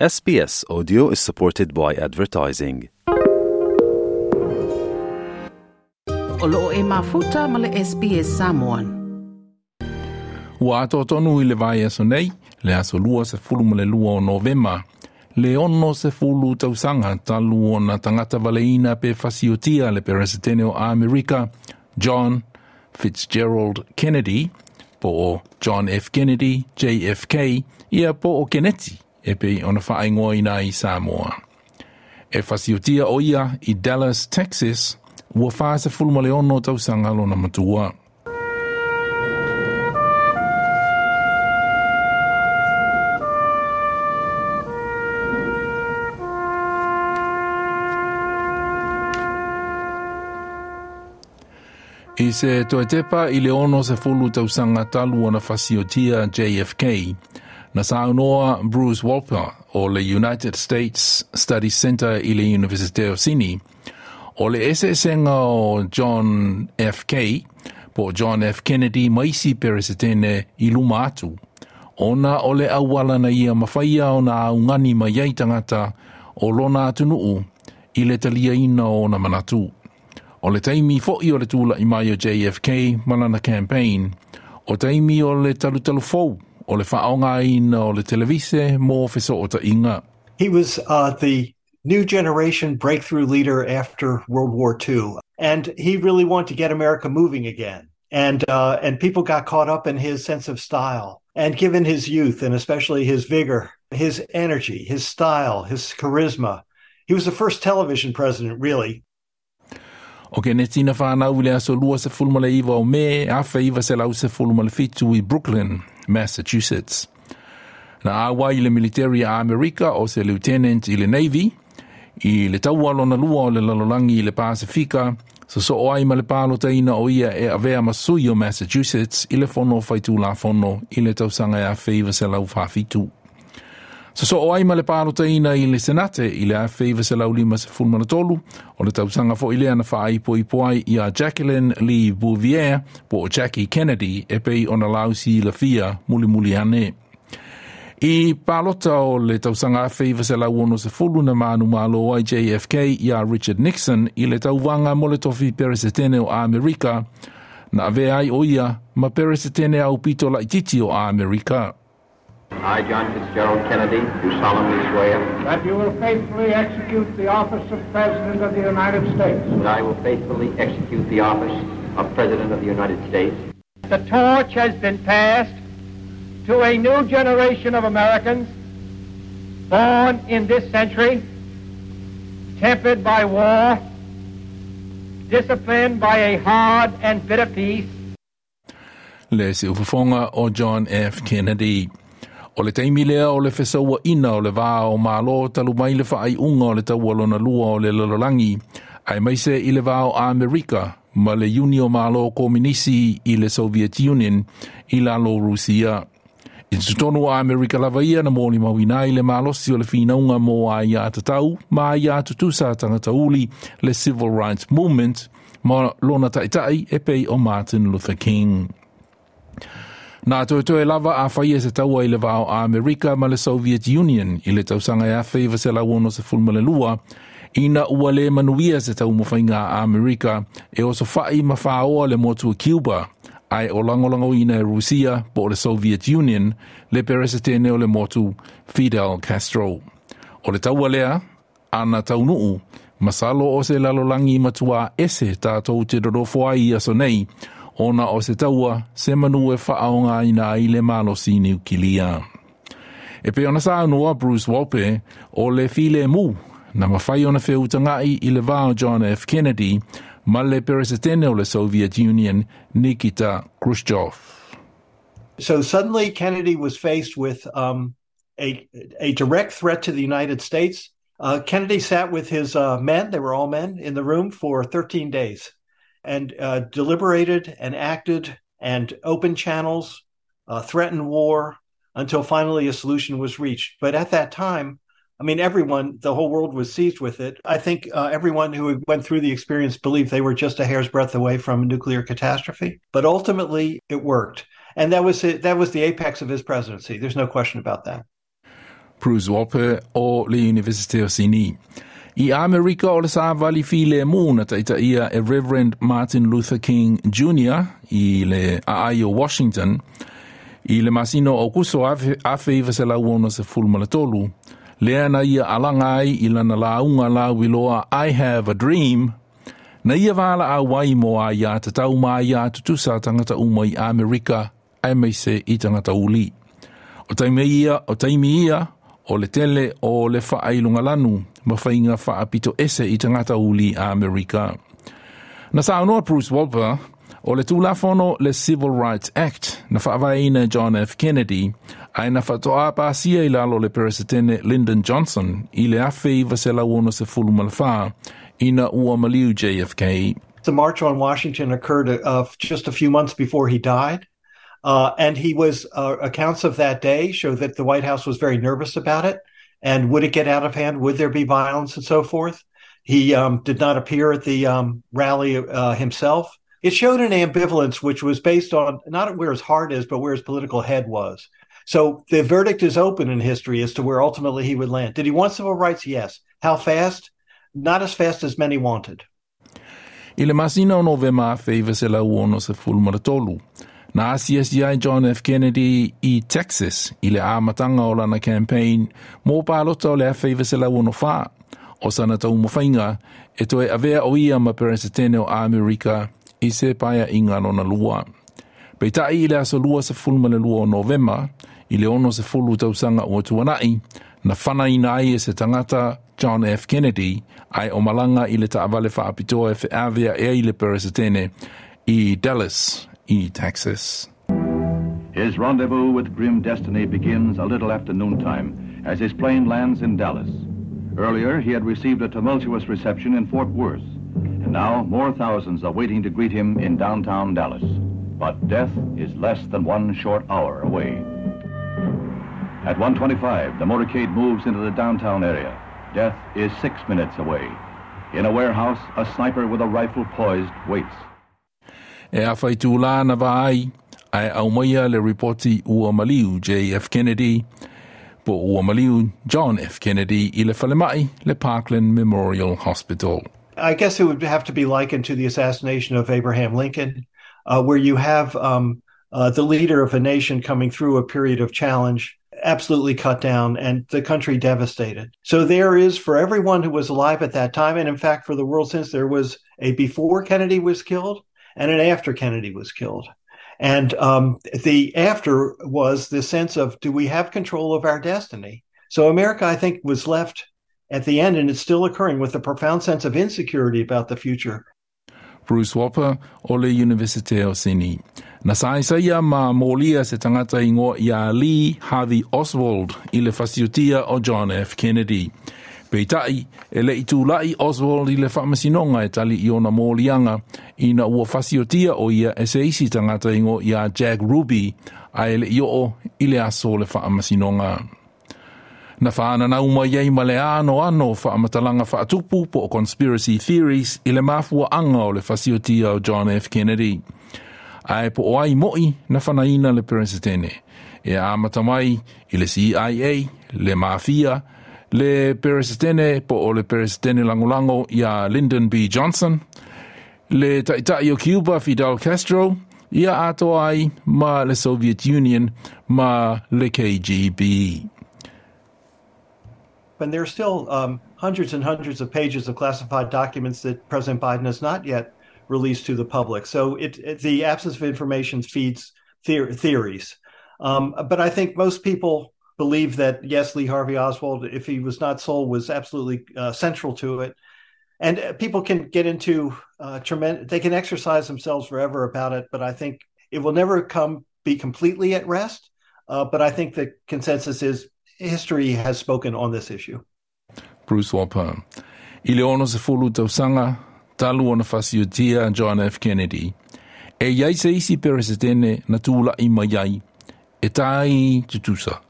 SBS Audio is supported by advertising. O loo e mafuta ma le SBS Samoan. Ua ato tonu i le vai aso nei, le aso lua se fulu ma le lua o novema. Le ono se fulu tausanga talu o na tangata valeina pe fasiotia le peresetene o Amerika, John Fitzgerald Kennedy, po o John F. Kennedy, JFK, ia po o Kennedy e pe ona whaingoa i nai Samoa. E whasiotia o ia i Dallas, Texas, ua whaasa fulma le ono tau sangalo na matua. I se toetepa i leono se fulu tau sanga talu ona whasiotia JFK, na saunoa Bruce Walper o le United States Study Center i le Universite o Sini, o le esesenga o John F. K. po John F. Kennedy maisi peresetene i luma atu. Ona o le awala na ia mawhaia o na aungani ma iei tangata o lona atunuu i le talia ina o na manatu. O le taimi fo'i o le tūla i mai o JFK malana campaign, o taimi o le talutalu fou o le whaonga ina o le televise mō o ta inga. He was uh, the new generation breakthrough leader after World War II, and he really wanted to get America moving again. And uh, and people got caught up in his sense of style, and given his youth and especially his vigor, his energy, his style, his charisma, he was the first television president, really. O ke ne tina whanau le aso lua se fulma le iwa o me, a iwa se lau se fulma le fitu i Brookline, Massachusetts. Na awa i le military a Amerika o se lieutenant i le Navy, i le taua lona lua o le lalolangi i le Pasifika, so so o ai ma le palo taina o ia e avea masui o Massachusetts i le fono faitu la fono i le tausanga e a feiva se lau whawhitu. So so o ai ma le palo taina i le senate i le a se lau lima se fulmana tolu o le tausanga fo i le ana whaai po i poai i a Jacqueline Lee Bouvier po o Jackie Kennedy e pei ona lausi la fia muli muli ane. I pālota o le tausanga a se lau ono se fulu na manu malo ai JFK i a Richard Nixon i le tauwanga mo le tofi peresetene o Amerika na ave ai o ia ma peresetene au pito la ititi o Amerika. I, John Fitzgerald Kennedy, do solemnly swear That you will faithfully execute the office of President of the United States. that I will faithfully execute the office of President of the United States. The torch has been passed to a new generation of Americans born in this century, tempered by war, disciplined by a hard and bitter peace, le se ufafonga o John F. Kennedy. O le taimi lea o le fesaua ina o le vā o mālo talu mai le whaai unga o le taua lona lua o le lalolangi, ai mai se i le vā o Amerika, ma le uni o mālo kominisi i le Soviet Union i lalo Rusia. I tutonu a Amerika lava ia na mōli mawina i le mālosi o le whinaunga mō a ia atatau, ma a ia tutusa tangata uli le Civil Rights Movement, ma lona taitai e pei o Martin Luther King. Nā toi toi lava a whaia se taua i le vāo a Amerika ma le Soviet Union. I le tausanga e a whaiva se lauono se fulma le lua, ina ua le manuia se tau mawhainga a Amerika. E o so whai ma whaoa le motu Cuba, ai o langolango ina e Rusia po le Soviet Union. Le perese tēne o le motu Fidel Castro. O le taua lea, ana taunuu, masalo o se lalolangi matua ese tātou te dorofo ai aso nei, ona o se taua se i. E pe ona sa noa Bruce o le file mu na mawhai ona i le vāo John F. Kennedy ma le peresetene o le Soviet Union Nikita Khrushchev. So suddenly Kennedy was faced with um, a, a direct threat to the United States. Uh, Kennedy sat with his uh, men, they were all men, in the room for 13 days and uh, deliberated and acted and opened channels, uh, threatened war until finally a solution was reached. But at that time, I mean, everyone, the whole world was seized with it. I think uh, everyone who went through the experience believed they were just a hair's breadth away from a nuclear catastrophe. But ultimately, it worked, and that was it, that was the apex of his presidency. There's no question about that. Bruce Wolpe o le University o Sini. I Amerika o le sa vali fi le mūna ta ita ia e Reverend Martin Luther King Jr. i le Aio Washington, i le masino o kuso afe, afe iwa se la uona se fulmala tolu, le na ia alanga ai i lana launga la wiloa I have a dream, na ia wala a wai mo a ia te tau ma ia tutusa tangata uma i Amerika ai mai se i tangata uli. O taimi ia, o taimi ia, o le tele o le whaailunga lanu, ma whainga whaapito ese i tangata uli a Amerika. Na sa anoa Bruce Wolpe, o le tūlafono le Civil Rights Act, na whaawaina John F. Kennedy, ai na whatoa pāsia i lalo le peresetene Lyndon Johnson, i le awhi i vasela uono se fulu malwha, ina ua maliu JFK. The March on Washington occurred uh, just a few months before he died. Uh, and he was uh, accounts of that day show that the White House was very nervous about it. And would it get out of hand? Would there be violence and so forth? He um, did not appear at the um, rally uh, himself. It showed an ambivalence which was based on not where his heart is, but where his political head was. So the verdict is open in history as to where ultimately he would land. Did he want civil rights? Yes. How fast? Not as fast as many wanted. La Na asiasiai John F. Kennedy i Texas i le amatanga o lana campaign mō pālota o le awhaiva se lau uono. O sana tau mawhainga e toe avea o ia ma peresetene o Amerika i se paia inga nona lua. Pei tai i le aso lua se fulma le lua o novema, i le ono se fulu tausanga o tuanai, na whana ina ai e se tangata John F. Kennedy ai o malanga i le taavale whaapitoa e whiawea e i le peresetene i Dallas, i Texas. His rendezvous with grim destiny begins a little after noontime as his plane lands in Dallas. Earlier, he had received a tumultuous reception in Fort Worth, and now more thousands are waiting to greet him in downtown Dallas. But death is less than one short hour away. At 1:25, the motorcade moves into the downtown area. Death is six minutes away. In a warehouse, a sniper with a rifle poised waits. E a whaitūlā na vai, ai au maia le reporti ua maliu J.F. Kennedy, po ua maliu John F. Kennedy i le whalemai le Parkland Memorial Hospital. I guess it would have to be likened to the assassination of Abraham Lincoln, uh, where you have um, uh, the leader of a nation coming through a period of challenge absolutely cut down and the country devastated. So there is for everyone who was alive at that time, and in fact for the world since there was a before Kennedy was killed and an after Kennedy was killed. And um, the after was the sense of do we have control of our destiny? So America, I think, was left at the end, and it's still occurring with a profound sense of insecurity about the future. Bruce Wolpe o le University o Sydney. Na saisaia ma molia se tangata ingo ia Lee Harvey Oswald i le fasiotia o John F. Kennedy. Peitai, e le itulai Oswald i le whamasinonga e tali i ona mōlianga i na ua fasiotia o ia e se isi tangata ingo ia Jack Ruby a e le i o i le aso le whamasinonga. Na whaana na uma iei ma le ano ano whaamatalanga whaatupu po o conspiracy theories i le mafua anga o le fasiotia o John F. Kennedy. Ai po o ai moi na whanaina le peresetene. E a matamai i le CIA, le mafia, le peresetene po o le peresetene langolango ia Lyndon B. Johnson, le taitai o Cuba Fidel Castro, ia ato ai ma le Soviet Union ma le KGB. And there are still um, hundreds and hundreds of pages of classified documents that President Biden has not yet released to the public. So it, it the absence of information feeds theor- theories. Um, but I think most people believe that yes, Lee Harvey Oswald, if he was not sold, was absolutely uh, central to it. And uh, people can get into uh, tremendous. They can exercise themselves forever about it, but I think it will never come be completely at rest. Uh, but I think the consensus is history has spoken on this issue. Bruce Wolpe. I le ono se fulu tausanga, talu ona fasiotia John F. Kennedy. E iai se isi peresetene na tūla i mai iai, e tai tutusa.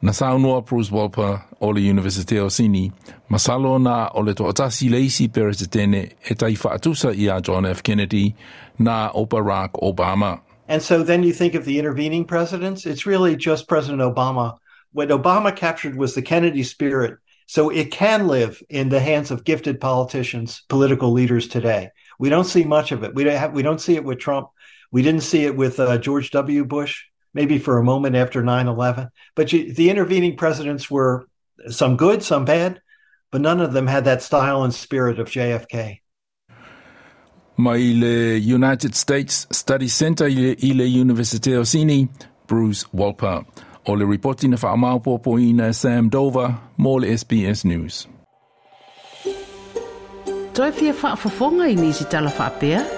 Na saunua Bruce Wolpe o le University o Sini, masalo na o le toatasi le isi peresetene e tai whaatusa i a John F. Kennedy na o Barack Obama. And so then you think of the intervening presidents, it's really just President Obama what Obama captured was the Kennedy spirit. So it can live in the hands of gifted politicians, political leaders today. We don't see much of it. We don't have, we don't see it with Trump. We didn't see it with uh, George W. Bush, maybe for a moment after 9 11. But you, the intervening presidents were some good, some bad, but none of them had that style and spirit of JFK. Mai le United States Study Center i le University of Sydney, Bruce Wolpe. O le reporti na whaamaupopo i na Sam Dover, mo le SBS News. Toi fia whaafafonga i nisi tala whaapea?